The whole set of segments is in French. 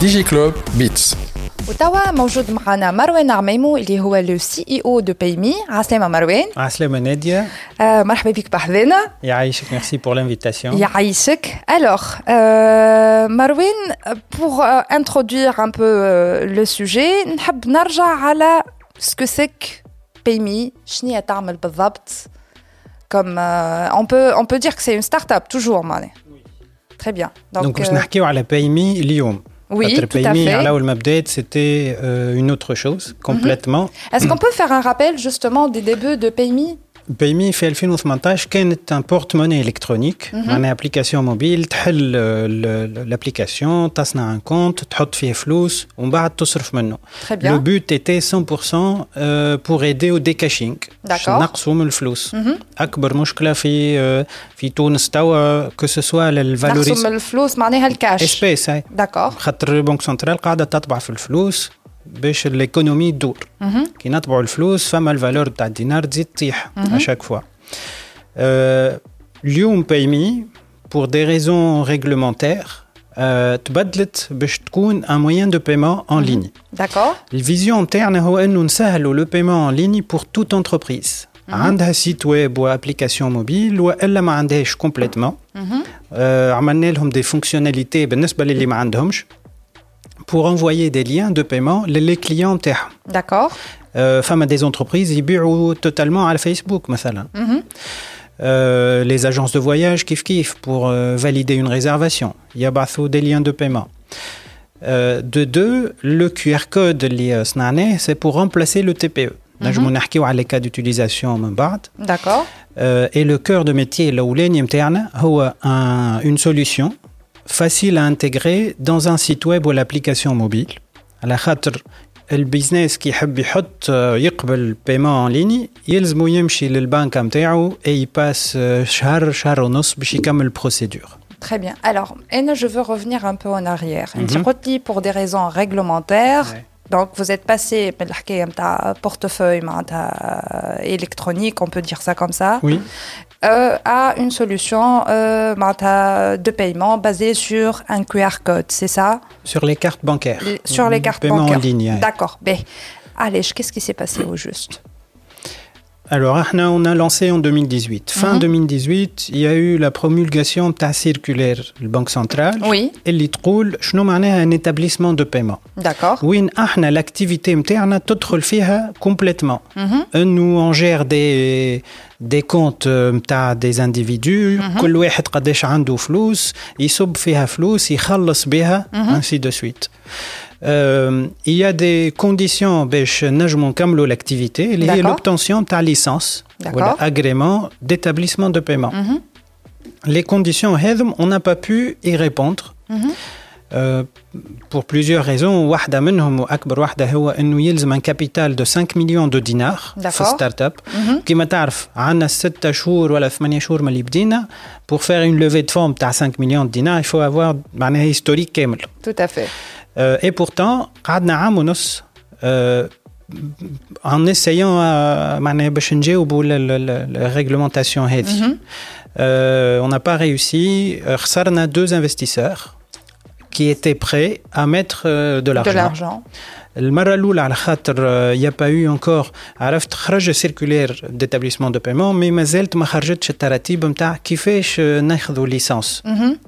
DigiClub Beats وتوا موجود معنا مروان عميمو اللي هو لو سي اي او دو بايمي عسلامة مروان عسلامة نادية آه مرحبا بك بحذنا يعيشك merci pour l'invitation يعيشك alors euh, مروان pour euh, introduire un peu euh, le sujet نحب نرجع على ce que c'est que PayMe شنو هي تعمل بالضبط comme euh, on peut on peut dire que c'est une start-up toujours معناها très bien donc, donc باش نحكيو على PayMe اليوم oui, tout à fait. Là où le c'était euh, une autre chose complètement. Mm-hmm. Est-ce qu'on peut faire un rappel justement des débuts de PayMe PayMe في 2018 كانت un porte-monnaie électronique معناها ابليكاسيون موبيل تحل l'application تصنع un compte تحط فيه فلوس ومن بعد تصرف منه. Le but était 100% pour aider au décaching. D'accord. نقصوا من الفلوس. اكبر مشكله في في تونس توا ce soit الفالوريز نقصوا من الفلوس معناها الكاش. اسبيس هاي. داكور. خاطر البنك سنترال قاعدة تطبع في الفلوس باش ليكونومي تدور كي نطبعوا الفلوس فما الفالور تاع الدينار تزيد تطيح اشاك فوا اليوم بايمي بور دي ريزون ريغلومونتير تبدلت باش تكون ان موين دو بايمون ان ليني داكور الفيزيون نتاعنا هو انه نسهلوا لو بايمون ان ليني بور توت انتربريز عندها سيت ويب وابليكاسيون موبيل والا ما عندهاش كومبليتمون عملنا لهم دي فونكسيوناليتي بالنسبه للي ما عندهمش pour envoyer des liens de paiement les clients تاعهم. D'accord. Euh, فما des entreprises يبيعوا totalement على فيسبوك مثلا. Mm -hmm. euh, les agences de voyage kiff kiff pour euh, valider une réservation. يبعثوا des liens de paiement. Euh, de deux, le QR code اللي صنعناه c'est pour remplacer le TPE. نجموا نحكيو على les cas d'utilisation من بعد. D'accord. Euh, et le cœur de métier الاولاني نتاعنا هو un, une solution facile à intégrer dans un site web ou l'application mobile. على خاطر البيزنس كي يحب يحط يقبل بايمون ان ليني يلزمو يمشي للبنك نتاعو اي يباس شهر شهر ونص باش يكمل البروسيدور Très bien. Alors, Anne, je veux revenir un peu en arrière. Mm -hmm. pour des raisons réglementaires. Ouais. Donc, vous êtes passé de portefeuille électronique, on peut dire ça comme ça, oui. euh, à une solution euh, de paiement basée sur un QR code, c'est ça? Sur les cartes bancaires. Sur les cartes paiement bancaires. en ligne. D'accord. Ben, allez, qu'est-ce qui s'est passé au juste? alors, on a lancé en 2018. Fin mhm. 2018, il y a eu la promulgation de la circulaire de la Banque centrale. Oui. Et les troubles, je un établissement de paiement. D'accord. Oui, l'activité interne, tout hein, complètement. Mm -hmm. Nous, on gère des, des comptes euh, des individus. Tout le monde a des flous, il soub flous, il ainsi de suite. Euh, il y a des conditions باش نجموا نكملوا l'activité اللي هي l'obtention de licence voilà, agrément d'établissement de paiement. Mm -hmm. Les conditions هذم on n'a pas pu y répondre. Mm -hmm. Euh, pour plusieurs raisons واحدة منهم وأكبر واحدة هو أنه يلزم un capital de 5 millions de dinars في ستارت اب كما تعرف عندنا 6 شهور ولا 8 شهور من اللي بدينا pour faire une levée de fonds تاع 5 millions de dinars il faut avoir معناها historique كامل Tout à fait. Euh, et pourtant, قعدنا عام ونص euh, en essayant معناها باش نجاوبوا la réglementation هذه. Euh, on n'a pas réussi. خسرنا deux investisseurs qui étaient prêts à mettre de l'argent. De l'argent. المرة الأولى على خاطر يا با يو انكور عرفت خرج سيركولير ديتابليسمون دو بايمون مي مازالت ما خرجتش التراتيب نتاع كيفاش ناخذوا ليسانس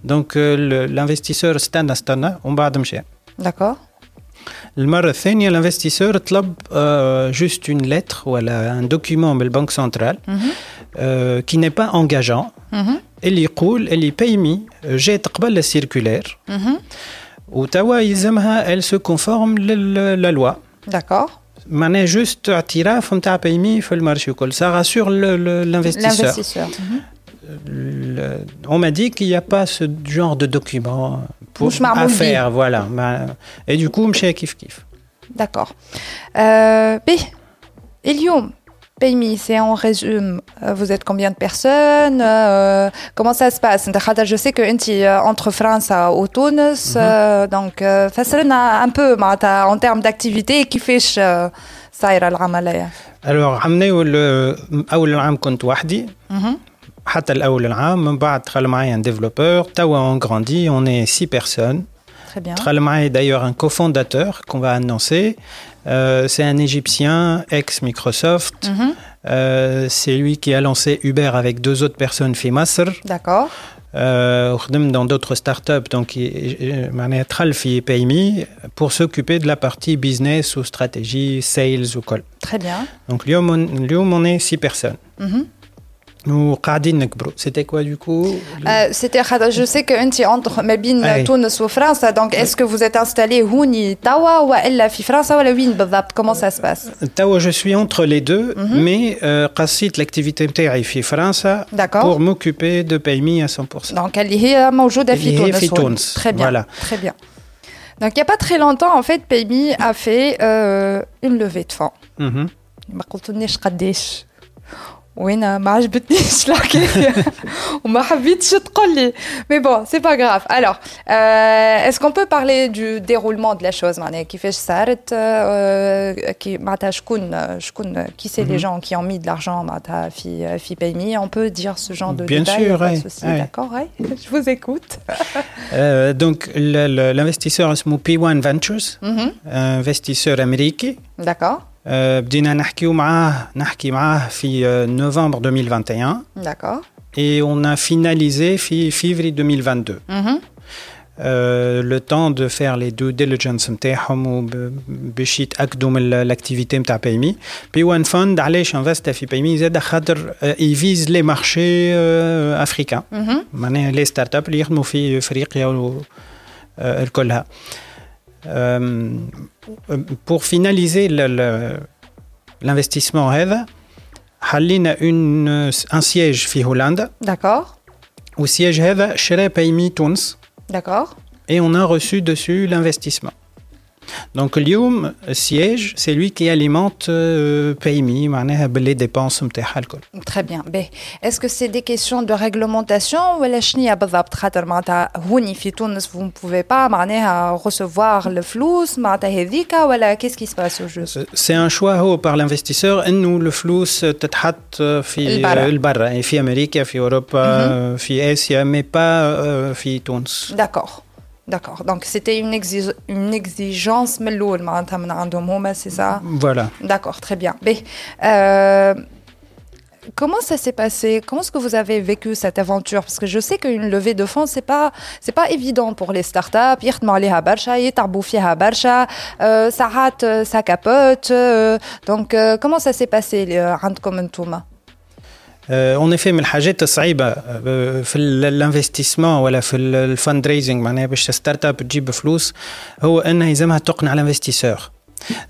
دونك الانفستيسور استنى استنى ومن بعد مشى D'accord. المرة الثانية l'investisseur طلب uh, juste une lettre ولا un document من البنك سنترال mm -hmm. uh, qui n'est pas engageant mm -hmm. اللي يقول اللي بايمي جات قبل السيركولير mm -hmm. وتوا يلزمها elle se conforme la loi. D'accord. معناها جوست اعتراف نتاع بايمي في المارشي الكل ça rassure l'investisseur. on m'a dit qu'il n'y a pas ce genre de document pour à faire, voilà. Et du coup, je kif kif. D'accord. Euh, Elium. Paymi, c'est en résume, euh, vous êtes combien de personnes euh, Comment ça se passe? Je sais que euh, entre France et Tunis, mm -hmm. donc un peu en termes d'activité qui fait ça ira le Alors, l'année où حتى الاول العام من بعد دخل معايا un développeur توا on grandit on est six personnes Très bien. دخل معايا d'ailleurs un cofondateur qu'on va annoncer Euh, c'est un égyptien ex Microsoft Mhm. Euh, c'est lui qui a lancé Uber avec deux autres personnes في مصر D'accord. euh, وخدم dans d'autres startups donc il- معناها دخل في PMI pour s'occuper de la partie business ou stratégie sales وكل Très bien. donc اليوم on- اليوم on est six personnes Mhm. وقاعدين نكبروا c'était quoi du coup Euh, C'était خاطر- je sais que انت entre ما بين أي. تونس وفرنسا donc est-ce que vous êtes installé هوني توا والا في فرنسا ولا وين بالضبط comment ça se passe توا je suis entre les deux mais euh, قصيت l'activité نتاعي في فرنسا D'accord. pour m'occuper de PMI à 100% Donc, elle est موجودة في اللي هي تونس في هون. تونس. Très bien. Voilà. Très bien. Donc, il n'y a pas très longtemps, en fait, PayMe a fait euh, une levée de fonds. Mhm. ما قلتلنيش قداش وانا ما عجبتنيش الحكايه وما حبيتش تقول لي مي بون سي با غراف الوغ est-ce qu'on peut parler du déroulement de la chose معناها كيفاش صارت euh, كي معناتها شكون شكون qui c'est les gens qui ont mis de l'argent معناتها في في PayMe on peut dire ce genre de Bien détails sûr, pas de ouais, souci, ouais. d'accord ouais je vous écoute Euh, donc le- le- l'investisseur اسمه P1 Ventures Mhm. investisseur امريكي d'accord آه، بدينا نحكيو معاه نحكي معاه في آه، نوفمبر 2021 d'accord et on a finalisé في février 2022 Mhm. Euh, le temps de faire les due diligence نتاعهم وب- باش يتاكدوا من ال- l'activité نتاع PMI P1 Fund علاش انفست في PMI زاد خاطر يفيز لي مارشي افريكان Mhm. معناها لي ستارت اب اللي يخدموا في افريقيا و- آه، الكلها euh, pour finaliser l'investissement rêve, Hallin a une, un siège en Hollande. Siège rêve, Shere Paimi D'accord. Et on a reçu dessus l'investissement. Donc اليوم السياج c'est lui qui alimente euh, PMI معناها باللي dépenses نتاعها الكل. Très bien. Ben, Est-ce que c'est des questions de réglementation ولا شنيا بالضبط خاطر معناتها هوني في تونس vous ne pouvez pas معناها recevoir الفلوس معناتها هذيك ولا qu'est-ce qui se passe au juste C'est un choix هو par l'investisseur انه الفلوس تتحط في البرا. البرا يعني في امريكا في اوروبا في اسيا مي با في تونس. D'accord. D'accord. Donc c'était une, exige une exigence c'est ça Voilà. D'accord, très bien. Mais, euh, comment ça s'est passé? Comment est-ce que vous avez vécu cette aventure? Parce que je sais qu'une levée de fonds, c'est pas c'est pas évident pour les startups. Euh, ça rate, euh, ça capote. Euh. Donc comment ça s'est passé, les اون افي من الحاجات الصعيبه في الانفستيسمون ولا في الفند ريزنج معناها باش ستارت اب تجيب فلوس هو انها يلزمها تقنع الانفستيسور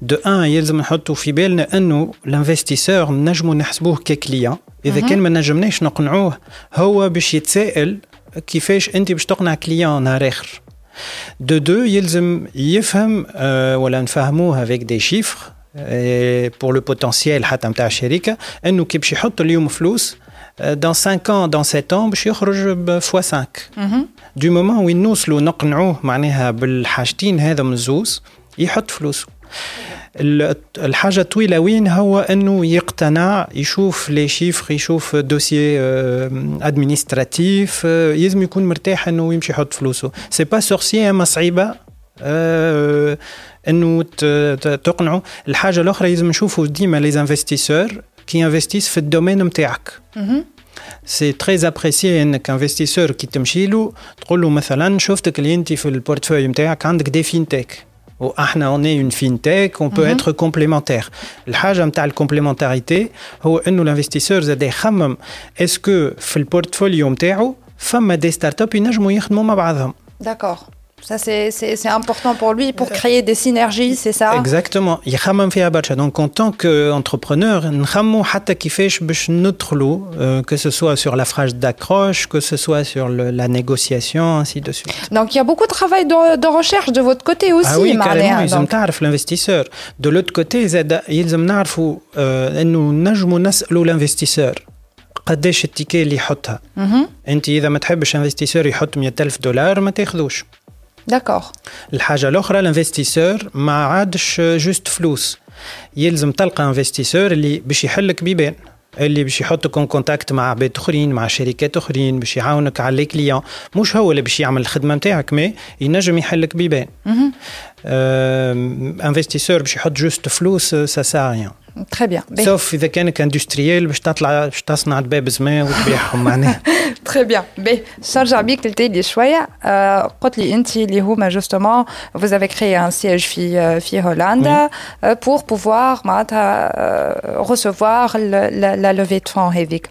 دو ان يلزم نحطوا في بالنا انه الانفستيسور نجموا نحسبوه ككليان اذا كان ما نجمناش نقنعوه هو باش يتسائل كيفاش انت باش تقنع كليان نهار اخر دو دو يلزم يفهم ولا نفهموه افيك دي شيفر بور لو بوتنسيال حتى نتاع الشركة انه كي باش يحط اليوم فلوس دون 5 ans dans 7 ans باش يخرج ب فوا 5 دو مومون وين نوصلوا نقنعوه معناها بالحاجتين هذا من الزوز يحط فلوسه ال- الحاجة الطويله وين هو انه يقتنع يشوف لي شيفر يشوف دوسي ادمنستراتيف يلزم يكون مرتاح انه يمشي يحط فلوسه سي با سورسي اما صعيبه انه ت- ت- تقنعه الحاجه الاخرى لازم نشوفوا ديما لي انفستيسور كي انفستيس في الدومين نتاعك سي تري ابريسي انك انفستيسور كي تمشي له تقول له مثلا شفتك اللي انت في البورتفوي نتاعك عندك دي فينتك واحنا اون اون فينتك اون بو اتر كومبليمونتير الحاجه نتاع الكومبليمونتاريتي هو انه الانفستيسور زاد يخمم اسكو في البورتفوليو نتاعو فما دي ستارت اب ينجموا يخدموا مع بعضهم D'accord. Ça, c'est- c'est c'est important pour lui pour créer des synergies, c'est ça اكزاكتومون يخمم فيها برشا دونك اون طونك انتربرونور نخمموا حتى كيفاش باش ندخلوا كو سو سوا سور لا فراج داكروش كو سو سوا سور لا نيغوسياسيون انسي دو سويت Donc il y a beaucoup de travail de, de recherche de votre côté aussi, ah oui معناها. carrément يلزم Donc, تعرف الانفستيسور دو لوت كوتي زاد يلزم نعرفوا آه، انه نجموا نسالوا الانفستيسور قداش التيكي اللي يحطها Mhm. انت اذا ما تحبش انفستيسور يحط 100 الف دولار ما تاخذوش D'accord. الحاجة الأخرى الانفستيسور ما عادش جوست فلوس يلزم تلقى انفستيسور اللي باش يحلك بيبان اللي باش يحطك اون كونتاكت مع عباد أخرين مع شركات أخرين باش يعاونك على لي كليون مش هو اللي باش يعمل الخدمة نتاعك مي ينجم يحلك بيبان انفستيسور باش يحط جوست فلوس سا سا ريان تري بيان سوف اذا كانك اندستريال باش تطلع باش تصنع دباب زمان وتبيعهم معناها تري بيان باهي باش نرجع بيك للتالي شويه قلت لي انت اللي هما جوستومون vous avez créé un siège في في هولندا pour pouvoir معناتها recevoir la levée de fonds هذيك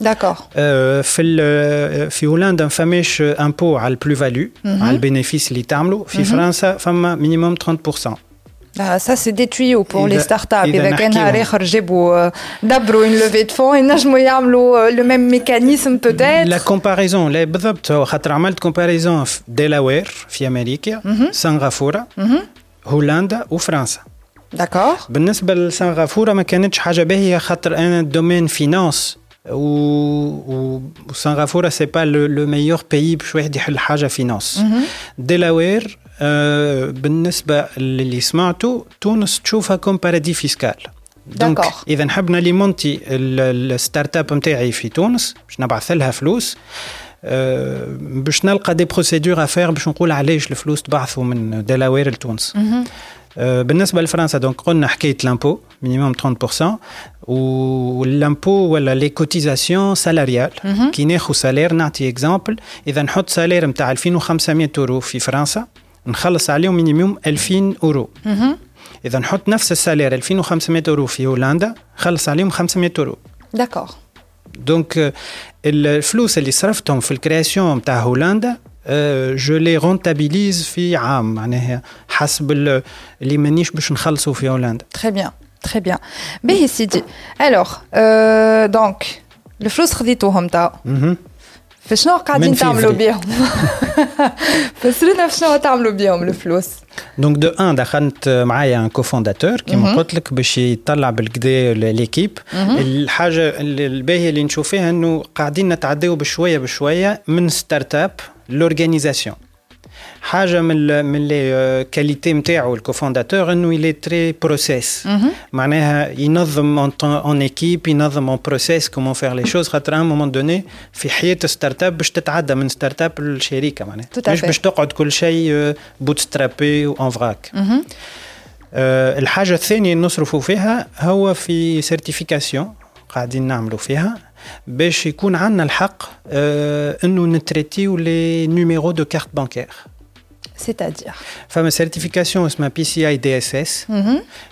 داكور في في هولندا ما فماش امبو على البلو فاليو على البينيفيس اللي تعملوا في فرنسا فما مينيموم 30% Ah, ça, c'est des tuyaux pour les startups. إذا كان نهار آخر جابوا دبروا une levée de fonds ينجموا يعملوا le même mécanisme peut-être. La comparaison لا بالضبط خاطر عملت كومباريزون في ديلاوير في أمريكا سنغافورة هولندا وفرنسا. داكور. بالنسبة لسنغافورة ما كانتش حاجة باهية خاطر أنا دومين فينانس وسنغافورة سي با لو ميور بيي باش واحد يحل حاجة فينانس. ديلاوير آه بالنسبة للي سمعته تونس تشوفها كوم بارادي فيسكال دونك اذا نحب ناليمونتي الستارت اب نتاعي في تونس باش نبعث لها فلوس أه باش نلقى دي بروسيدور افير باش نقول علاش الفلوس تبعثوا من دلاوير لتونس أه بالنسبه لفرنسا دونك قلنا حكايه لامبو مينيموم 30% واللامبو ولا لي كوتيزاسيون سالاريال كي ناخذ سالير نعطي اكزامبل اذا نحط سالير نتاع 2500 اورو في فرنسا نخلص عليهم مينيموم 2000 اورو اذا نحط نفس السالير 2500 اورو في هولندا نخلص عليهم 500 اورو داكور دونك الفلوس اللي صرفتهم في الكرياسيون نتاع هولندا جو لي رونتابيليز في عام معناها حسب اللي مانيش باش نخلصوا في هولندا تري بيان تري بيان باهي سيدي الوغ دونك الفلوس خذيتوهم تو فشنو قاعدين تعملوا بيهم فسرنا شنو تعملوا بيهم الفلوس دونك دو ان دخلت معايا ان كوفونداتور كيما قلت لك باش يطلع بالكدا ليكيب الحاجه الباهيه اللي نشوف فيها انه قاعدين نتعداو بشويه بشويه من ستارت اب لورغانيزاسيون حاجة من من لي كاليتي نتاعو الكوفونداتور إنه يلي تري بروسيس معناها ينظم اون ايكيب ينظم اون بروسيس كومون فير لي شوز خاطر ان مومون دوني في حياة ستارت اب باش تتعدى من ستارت اب للشركه معناها مش باش تقعد كل شيء بوت سترابي وان فراك الحاجة الثانية اللي نصرفوا فيها هو في سيرتيفيكاسيون قاعدين نعملوا فيها باش يكون عندنا الحق أه إنه نتريتيو لي نيميرو دو كارت بانكير سيتادير فما سيرتيفيكاسيون اسمها بي سي اي دي اس اس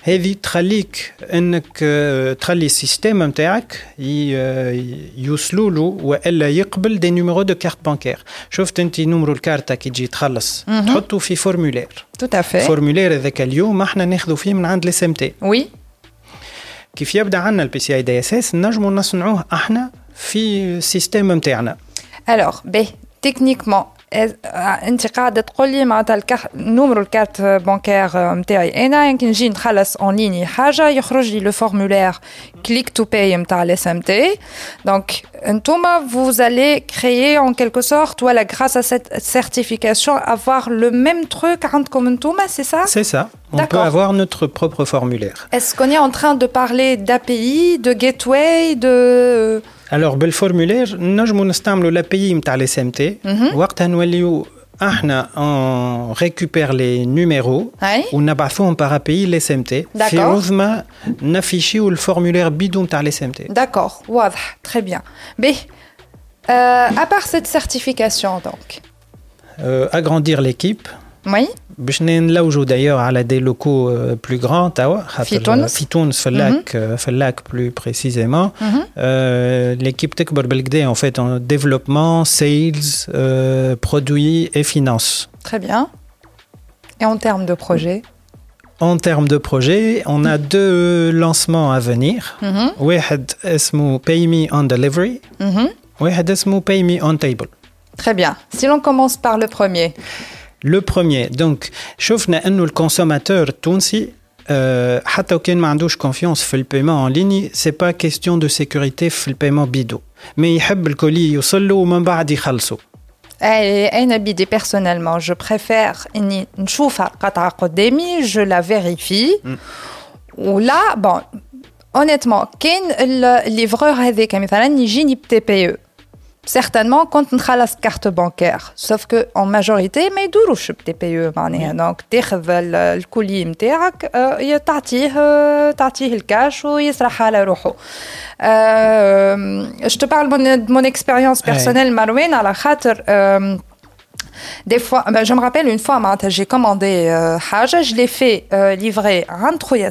هذه تخليك انك تخلي السيستم نتاعك يوصلوا له والا يقبل دي نيميرو دو كارت بانكير شفت انت نمرو الكارتة كي تجي تخلص تحطه في فورمولير تو افي فورمولير هذاك اليوم احنا ناخذه فيه من عند الاس ام تي وي كيف يبدا عندنا البي سي اي دي اس اس نجموا نصنعوه احنا في السيستم نتاعنا الوغ باهي تكنيكمون انت قاعده تقول لي معناتها الكارت نومرو الكارت بانكير نتاعي انا يمكن نجي نخلص اون ليني حاجه يخرج لي لو فورمولير كليك تو باي نتاع الاس ام تي دونك انتوما vous allez créer en quelque sorte voilà grâce à cette certification avoir le même truc عندكم انتوما c'est ça c'est ça on peut avoir notre propre formulaire est-ce qu'on est en train de parler d'API de gateway de alors بالفورمولير نجموا نستعملوا لا بي نتاع الاس ام تي وقتها نوليو احنا اون ريكوبير لي نيميرو ونبعثوهم بار بي الاس ام تي في عوض ما نافيشيو الفورمولير بيدو نتاع الاس ام تي داكور واضح تري بيان به à part cette certification donc euh, agrandir l'équipe oui باش نلوجوا دايوغ على دي لوكو بلو غران توا في تونس في تونس في اللاك في اللاك بلو بريسيزيمون ليكيب تكبر بالكدا ان فيت ان ديفلوبمون سيلز برودوي اي فينانس Très bien. Et en termes de projet En termes de projet, on a deux lancements à venir. واحد اسمه Pay Me on Delivery. واحد اسمه Pay Me on Table. Très bien. Si l'on commence par le premier. Le premier, donc, شفنا انه الكونسوماتور التونسي أه حتى وكان ما عندوش كونفيونس في البيمون ان ليني سي با كيستيون دو سيكوريتي في البيمون بيدو مي يحب الكولي يوصل له ومن بعد يخلصه انا بيدي بيرسونيلمون جو بريفير اني نشوف القطعه قدامي جو لا فيريفي ولا بون اونيتمون كاين الليفرور هذاك مثلا يجيني بتي بي او certainement quand on a la carte bancaire sauf que en majorité ما يدوروش بتي بي او معناها دونك تاخذ الكولي نتاعك تعطيه تعطيه الكاش ويسرح على روحه je te parle de mon expérience personnelle Marouane على خاطر des fois, ben, je me rappelle une fois, j'ai commandé euh, Haja, je l'ai fait euh, livrer à خويا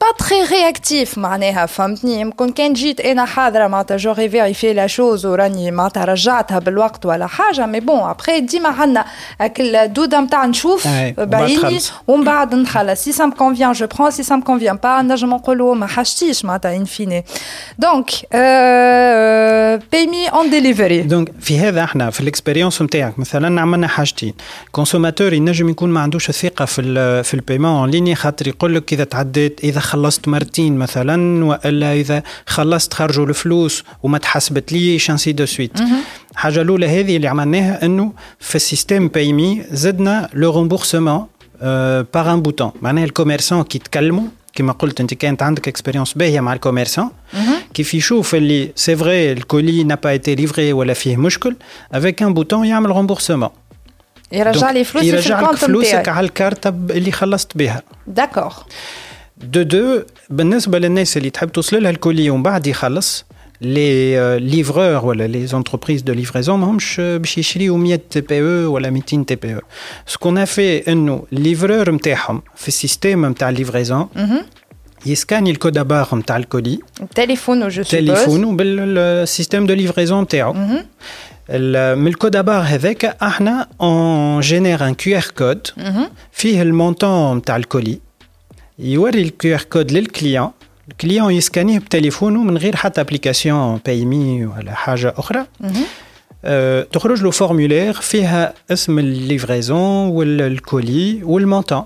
pas très réactif معناها فهمتني يمكن كان جيت أنا حاضره معناتها جوري فيريفي لا شوز وراني معناتها رجعتها بالوقت ولا حاجة مي بون ابخي ديما عندنا الدوده نتاع نشوف بعيني ومن بعد نخلص سي سام كونفيان جو برون سي سام كونفيان با نجم نقولوا ما حاجتيش معناتها ان فيني دونك باي مي اون ديليفري دونك في هذا إحنا في الاكسبيريونس نتاعك مثلا عملنا حاجتين كونسوماتور ينجم يكون ما عندوش ثقه في في البيمون اون ليني خاطر يقول لك اذا تعديت اذا خلصت مرتين مثلا وإلا إذا خلصت خرجوا الفلوس وما تحسبت ليش انسي دو سويت الحاجة الأولى هذه اللي عملناها إنه في السيستم بايمي زدنا لو رومبورسمون باغ ان بوتون معناها الكوميرسون كي تكلموا كما قلت أنت كانت عندك اكسبيريونس باهية مع الكوميرسون كيف يشوف اللي سي فري الكولي نا با ايتي ليفري ولا فيه مشكل افيك ان بوتون يعمل رومبورسمون يرجع لي فلوسي يرجع لك فلوسك على الكارت اللي خلصت بها. داكور دو دو بالنسبه للناس اللي تحب توصل لها الكولي ومن بعد يخلص لي ليفرور ولا لي زونتربريز دو ليفريزون ماهمش باش يشريو 100 تي بي او ولا 200 تي بي او سكون افي انه الليفرور نتاعهم في السيستيم نتاع الليفريزون يسكاني الكود ابار نتاع الكولي تليفونه جو تليفونه بالسيستيم دو ليفريزون نتاعو من الكود ابار هذاك احنا اون جينير ان كيو ار كود فيه المونتون نتاع الكولي يوري الكيو ار كود للكليون الكليون يسكانيه بتليفونه من غير حتى ابليكاسيون باي مي ولا حاجه اخرى أه تخرج له فورمولير فيها اسم الليفريزون والكولي والمونتون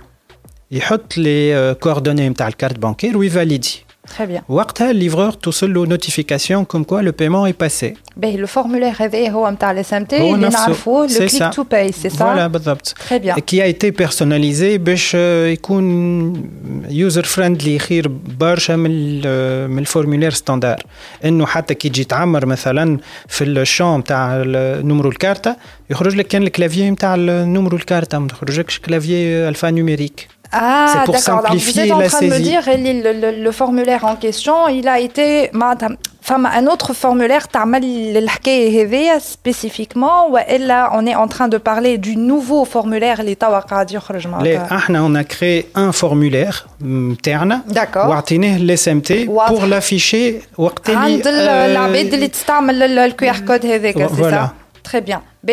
يحط لي كوردوني نتاع الكارت بانكير ويفاليدي Très bien. وقتها الليفرور توصل له نوتيفيكاسيون كوم كوا لو بايمون اي باسي باهي لو فورمولير هذا هو نتاع الاس ام تي اللي نعرفوه لو كليك تو باي سي سا فوالا بالضبط Très bien. كي a été personnalisé باش يكون يوزر فريندلي خير برشا من ال من الفورمولير ستاندار انه حتى كي تجي تعمر مثلا في الشون تاع نمرو الكارتة يخرج لك كان الكلافيي نتاع نمرو الكارتة ما تخرجكش كلافيي الفا نوميريك Ah, d'accord. Alors, vous êtes en train de me dire, le, formulaire en question, il a été. Enfin, un autre formulaire, spécifiquement, ou là, on est en train de parler du nouveau formulaire, les On a créé un formulaire hum, interne, d'accord, l'SMT, pour l'afficher. Euh, L'arbide, euh, QR code, c'est ça Très bien. B.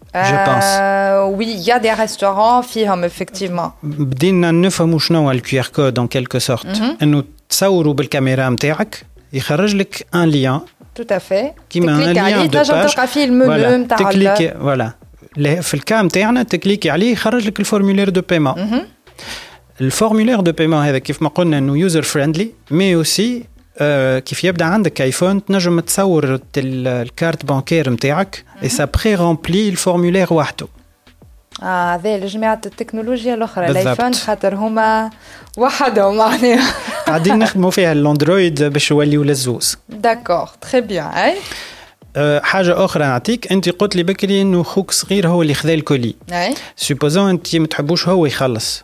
جو بونس Euh, oui, il y a des restaurants فيهم effectivement. بدينا نفهموا شنو هو الكيو ار كود اون كيلكو سورت انه تصوروا بالكاميرا نتاعك يخرج لك ان ليان Tout à fait. كيما ان تكليك عليه ليان دو تنجم باج تلقى فيه المنيو نتاع ال- تكليكي فوالا ل- في الكام تاعنا تكليكي عليه يخرج لك الفورمولير دو بايمون الفورمولير دو بايمون هذا كيف ما قلنا انه يوزر فريندلي مي اوسي آه، كيف يبدا عندك ايفون تنجم تصور ال- الكارت بانكير نتاعك اي سا بري رامبلي الفورمولير وحده آه هذا لجماعة التكنولوجيا الاخرى بالضبط. الايفون خاطر هما وحدهم معناها قاعدين نخدموا فيها الاندرويد باش يوليو للزوز داكور تري بيان اي حاجة أخرى نعطيك انت قلت لي بكري انه خوك صغير هو اللي خذا الكولي اي سوبوزون انت ما تحبوش هو يخلص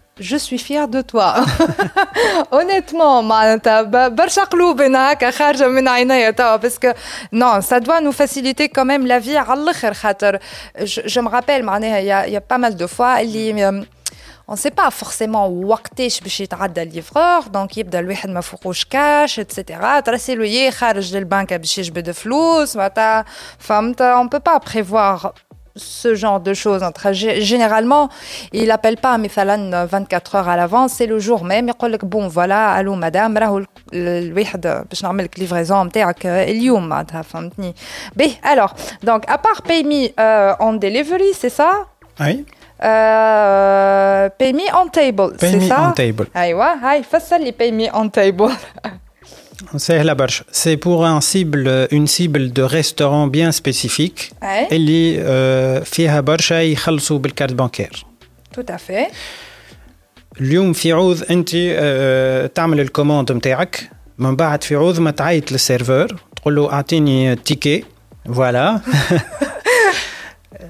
جو سوي فير دو توا اونيتمون معناتها ب- برشا قلوبنا هكا خارجه من عينيا توا باسكو نو سا دوا نو فاسيليتي كوميم لا في على الاخر خاطر جو me rappelle معناها يا يا با مال دو فوا اللي on sait pas forcément وقتاش باش يتعدى الليفرور دونك يبدا الواحد ما فوقوش كاش اتسيتيرا ترسلو يه خارج للبنك باش يجبد فلوس معناتها فهمت on peut pas prévoir ce genre de choses. Entre- gé- Généralement, il appelle pas مثلا 24 heures à l'avance, c'est le jour même. يقول لك bon voilà, allô madame, راهو ال- ال- الواحد باش نعمل لك livraison نتاعك اليوم معناتها فهمتني. باهي alors donc à part pay me euh, on delivery, c'est ça اي euh, pay me on table, c'est Pay me ça on table. ايوه هاي فسر لي pay me on table. سهلة برشا سي بور ان سيبل اون سيبل دو ريستورون بيان سبيسيفيك اي اللي آه، فيها برشا يخلصوا بالكارت بانكير tout à fait. اليوم في عوض انت آه، تعمل الكوموند نتاعك من بعد في عوض ما تعيط للسيرفور تقول له اعطيني تيكي فوالا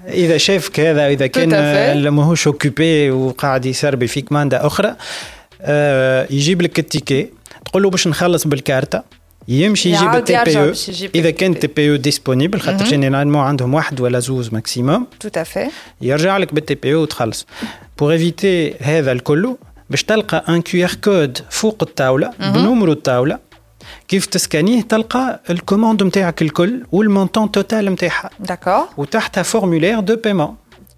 اذا شافك هذا اذا كان Tout à fait. آه، ماهوش اوكيبي وقاعد يسربي فيك ماندا اخرى آه، يجيب لك التيكي تقول له باش نخلص بالكارتة. يمشي يجيب التي بي أو إذا كان TPE. تي بي أو ديسپونيبل خاطر جينيرالمون عندهم واحد ولا زوز ماكسيموم fait. يرجع لك بالتي بي أو وتخلص. بور ايفيتي هذا الكل باش تلقى ان كيو ار كود فوق الطاولة بنمرو الطاولة. كيف تسكانيه؟ تلقى الكوموند نتاعك الكل والمونتون توتال نتاعها D'accord. وتحتها فورمولير دو بيمون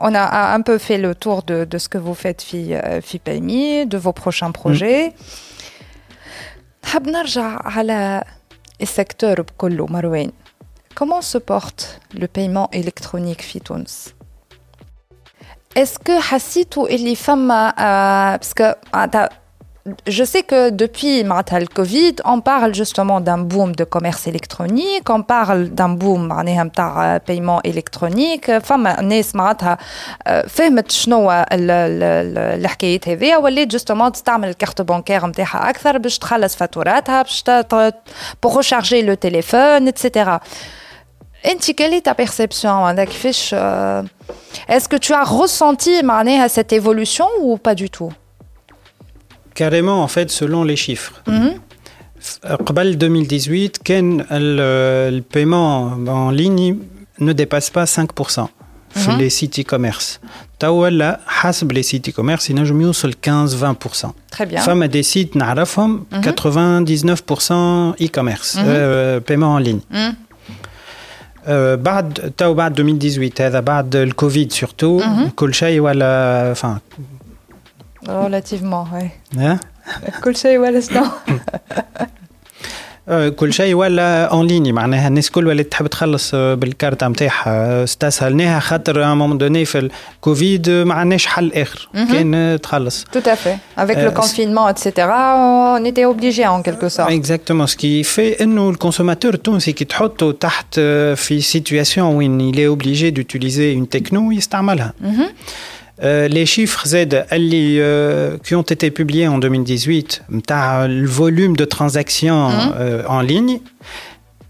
on a un peu fait le tour de, de ce que vous faites, FIPAMI, euh, de vos prochains projets. Mm. secteur Comment se porte le paiement électronique Fitouns Est-ce que Hassitou et les femmes, euh, parce que ah, je sais que depuis معناتها le Covid, on parle justement d'un boom de commerce électronique, on parle d'un boom معناها نتاع paiement électronique، فما ناس معناتها آه، فهمت شنو ال- ال- ال- الحكايات هذيا ولات جوستومون تستعمل الكارت بانكير نتاعها اكثر باش تخلص فاتوراتها باش pour recharger le téléphone, etc. انت quelle est ta perception معناتها كيفاش آه، est-ce que tu as ressenti معناها cette évolution ou pas du tout Carrément, en fait, selon les chiffres. قبل 2018 كان ال- le paiement en ligne ne dépasse pas 5% في les sites e-commerce. توا لا حسب les sites e-commerce ينجم يوصل 15-20%. Très bien. فما des sites نعرفهم 99% e-commerce euh, paiement en ligne. Mhm. آه، بعد تو بعد 2018 هذا بعد الكوفيد سورتو كل شيء ولا enfin relativement oui ها كل شيء ولا شنو آه، كل شيء ولا اون ليني معناها الناس الكل ولات تحب تخلص آه، بالكارت نتاعها استسهلناها خاطر ا مومون دوني في الكوفيد آه، ما عندناش حل اخر كان آه، تخلص Tout à fait. Avec Euh, le confinement, etc., on était obligé en quelque sorte. اكزاكتومون سكي في انه الكونسوماتور التونسي كي تحطه تحت آه، في سيتوياسيون وين il est obligé d'utiliser une techno يستعملها Euh, les chiffres Z اللي, euh, qui ont été publiés en 2018 نتاع le volume de transactions euh, en ligne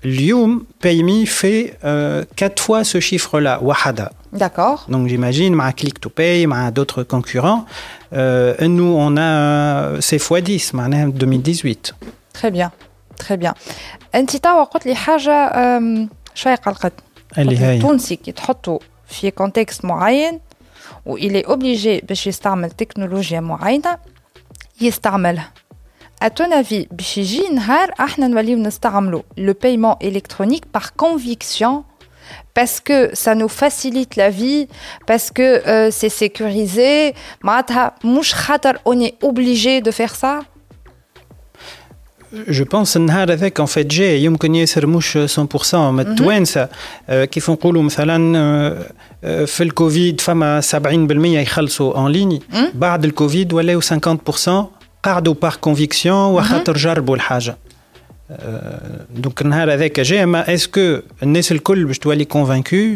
Lyoum PayMe fait euh, quatre fois ce chiffre-là, Wahada. D'accord. Donc j'imagine, ma Click to Pay, ma d'autres concurrents, euh, nous on a c'est x10, en 2018. Très bien, très bien. انت توا قلت لي حاجه شويه قلقتني اللي هي التونسي كي تحطه في كونتكست معين وإلي اوبليجي باش يستعمل تكنولوجيا معينه يستعملها à ton avis, le paiement électronique par conviction parce que ça nous facilite la vie, parce que euh, c'est sécurisé. On est obligé de faire ça je pense النهار هذاك en fait جاي يمكن ياسر مش 100% ما التوانسه كيف نقولوا مثلا في الكوفيد فما 70% يخلصوا اون ليني بعد الكوفيد ولاو 50% قعدوا بار كونفيكسيون وخاطر جربوا الحاجه دونك النهار هذاك جاي ما اسكو الناس الكل باش تولي كونفانكو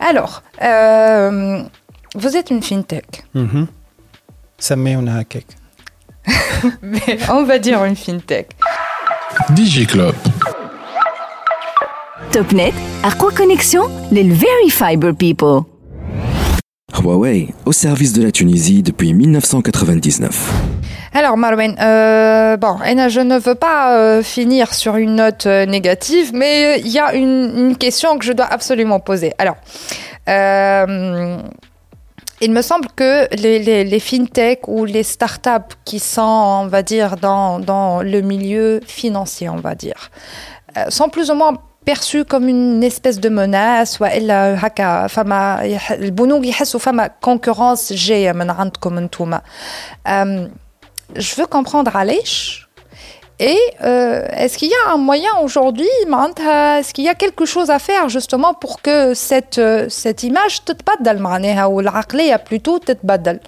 Mais alors, euh, vous êtes une fintech. Mm Ça met on a cake. on va dire une fintech. DigiClub. Topnet, à quoi connexion? Les Very Fiber People. Huawei, au service de la Tunisie depuis 1999. Alors Marwen, euh, je ne veux pas euh, finir sur une note euh, négative, mais il y a une, question que je dois absolument poser. Alors, il me semble que les, les, fintech ou les startups qui sont, on va dire, dans, dans le milieu financier, on va dire, sont plus ou moins perçus comme une espèce de menace والا هكا فما البنوك يحسوا فما concurrence جايه من عندكم انتوما je veux comprendre علاش et euh, est-ce qu'il y a un moyen aujourd'hui, est-ce qu'il y a quelque chose à faire justement pour que cette, cette image تتبدل معناها والعقلية plutôt تتبدل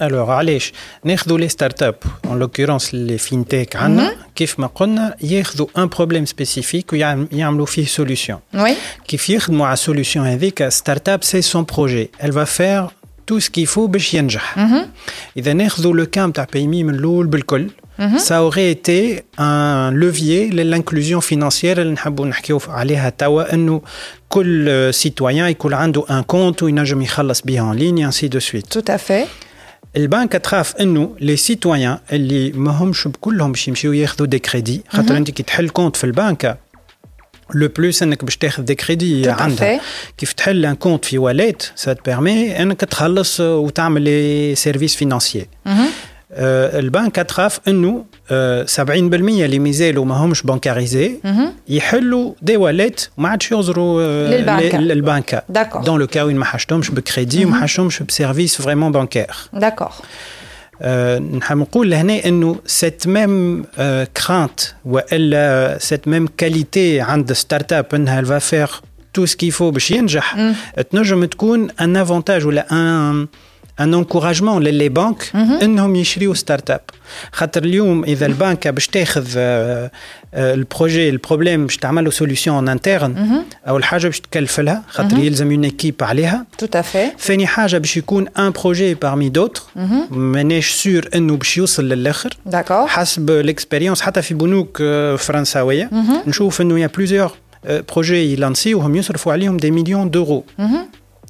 alors, علاش ناخذوا les startups, en l'occurrence les fintech عندنا كيف ما قلنا ياخذوا un problème spécifique ويعملوا فيه solution. Oui. كيف يخدموا على solution هذيك startup c'est son projet. Elle va faire tout ce qu'il faut باش ينجح. إذا ناخذوا le cas نتاع بايمي من الأول بالكل ça aurait été un levier l'inclusion financière اللي نحبوا نحكيو عليها توا انه كل citoyen يكون عنده un compte وينجم يخلص بيه en ligne ainsi de suite. Tout à fait. البنك تخاف انه لي سيتويان اللي ما همش بكلهم باش يمشيو ياخذوا دي كريدي خاطر انت كي تحل كونت في البنك لو بلوس انك باش تاخذ دي كريدي عندها كيف تحل ان كونت في واليت سا بيرمي انك تخلص وتعمل لي سيرفيس فينانسيي البنك تخاف انه 70% اللي مازالوا ما همش بانكاريزي يحلوا دي واليت وما عادش يوزروا للبنكه دون لو كا وين ما حاجتهمش بكريدي وما حاجتهمش بسيرفيس فريمون بانكير داكور نحب نقول لهنا انه سيت ميم كرانت والا سيت ميم كاليتي عند ستارت اب انها الفا فير تو سكيفو باش ينجح تنجم تكون ان افونتاج ولا ان ان انكوراجمون للي بانك انهم يشريوا ستارت اب خاطر اليوم اذا البنك باش تاخذ البروجي البروبليم باش تعمل له سوليسيون انترن اول حاجه باش تكلف لها خاطر يلزم اون ايكيب عليها تو افي ثاني حاجه باش يكون ان بروجي بارمي دوتر ماناش سور انه باش يوصل للاخر داكور حسب الاكسبيريونس حتى في بنوك فرنساويه نشوف انه يا بليزيور بروجي يلانسيوهم يصرفوا عليهم دي مليون دورو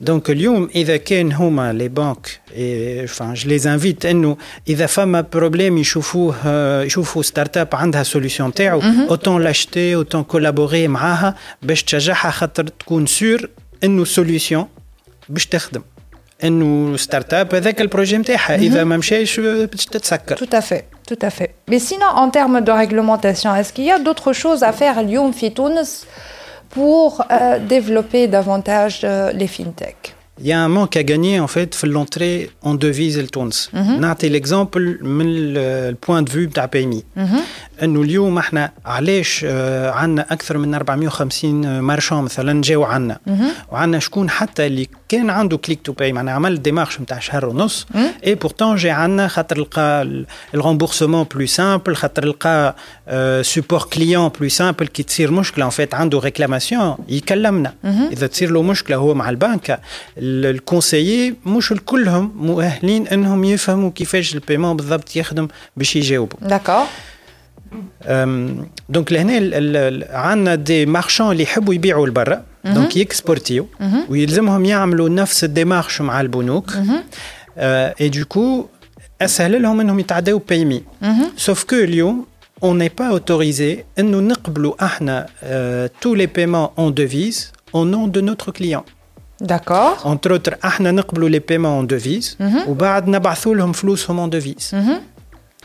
دونك اليوم اذا كان هما لي بانك enfin je les invite انه اذا فما بروبليم يشوفوه يشوفوا ستارت اب عندها سوليسيون تاعو اوتون لاشتي اوتون كولابوري معاها باش تشجعها خاطر تكون سور انه سوليسيون باش تخدم انه ستارت اب هذاك البروجي نتاعها اذا ما مشاش باش تتسكر Tout à fait, tout à fait. Mais sinon, en termes de réglementation, est-ce qu'il y a d'autres choses à faire à Lyon Fitounes pour euh, développer davantage euh, les fintech Il y a un manque à gagner en fait في l'entrée en devise لتونس. نعطي l'exemple من le point de vue بتاع PMI. انه اليوم احنا علاش آه، عندنا اكثر من 450 مارشون مثلا جاوا عندنا وعندنا شكون حتى اللي كان عنده كليك تو باي معناها عمل ديمارش نتاع شهر ونص. اي بورتون جا عندنا خاطر لقى الرامبورسمون بلو سامبل خاطر لقى سوبور كليون بلو سامبل كي تصير مشكلة. ان فيت عنده ريكلاماسيون يكلمنا. إذا تصير له مشكلة هو مع البنك الكونسيي مش الكلهم مؤهلين إنهم يفهموا كيفاش البيمون بالضبط يخدم باش يجاوبوا. D'accord. دونك لهنا ال- ال- ال- عندنا دي مارشون اللي يحبوا يبيعوا لبرا دونك يكسبورتيو ويلزمهم يعملوا نفس الديمارش مع البنوك اي دوكو اسهل لهم انهم يتعداو بايمي سوف كو اليوم on n'est pas autorisé انه نقبلوا احنا tous les paiements en devise au nom de notre client D'accord. entre autres احنا نقبلوا les paiements en devise وبعد نبعثوا لهم فلوسهم en devise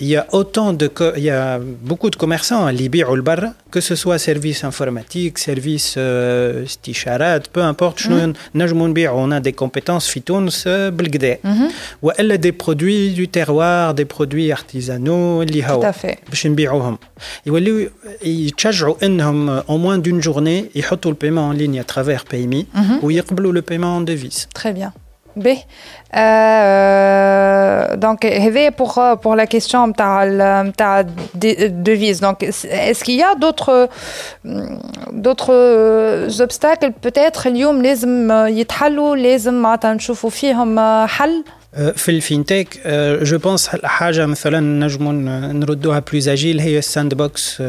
il y a autant de il y a beaucoup de commerçants hein, à Libye ou Barra, que ce soit service informatique, service euh, sticharat, peu importe, mm -hmm. on a des compétences fitouns belgdé. Mhm. Ou elle a des produits du terroir, des produits artisanaux, Tout à fait. Ils tchajou euh, en moins d'une journée, ils le paiement en ligne à travers PayMe mhm. ou ils le paiement en devise. Très bien. B. Euh, donc, هذا pour, pour la question نتاع ال- نتاع de- devise. Donc, est-ce qu'il y a d'autres d'autres obstacles peut-être اليوم لازم يتحلوا لازم معناتها نشوفوا فيهم حل في الفينتك جو بونس حاجه مثلا نجموا نردوها بلوز اجيل هي الساند بوكس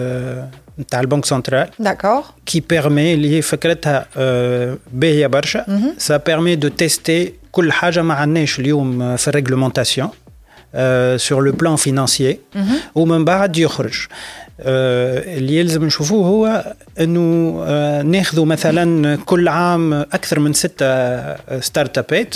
نتاع البنك سنترال D'accord. كي بيرمي اللي هي فكرتها آه، باهيه برشا سا بيرمي دو تيستي كل حاجة ما عندناش اليوم آه، في الريغلومونتاسيون سور لو بلان فينانسيي ومن بعد يخرج. آه، اللي يلزم نشوفوه هو إنه آه، ناخذوا مثلا كل عام أكثر من ستة ستارت ابات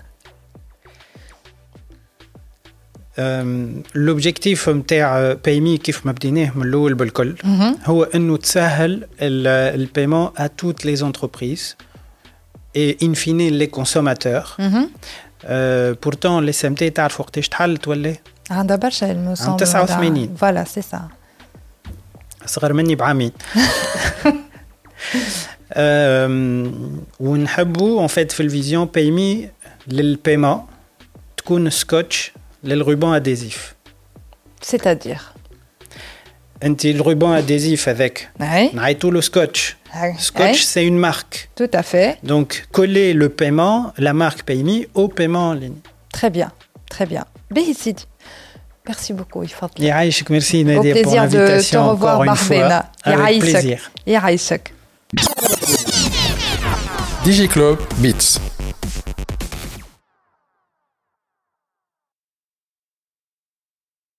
لوبجيكتيف نتاع بايمي كيف ما بديناه من الاول بالكل هو انه تسهل البايمون ا توت لي زونتربريز اي ان فيني لي كونسوماتور بورتون لي سي تعرفوا وقتاش تحلت ولا عندها برشا il me عام semble. 89. Voilà, c'est ça. صغر مني بعامين أم، ونحبوا اون فيت في الفيزيون بايمي للبايمون تكون سكوتش les rubans adhésifs. C'est-à-dire Un petit ruban adhésif avec. Oui. tout le scotch. Ah, scotch, c'est une marque. Tout à fait. Donc, coller le paiement, la marque PayMe, au paiement en ligne. Très bien, très bien. Béhicid. Merci beaucoup, Ifatla. Yaïchek, merci Nadia pour l'invitation encore une fois. Avec plaisir. Yaïchek. Club Beats.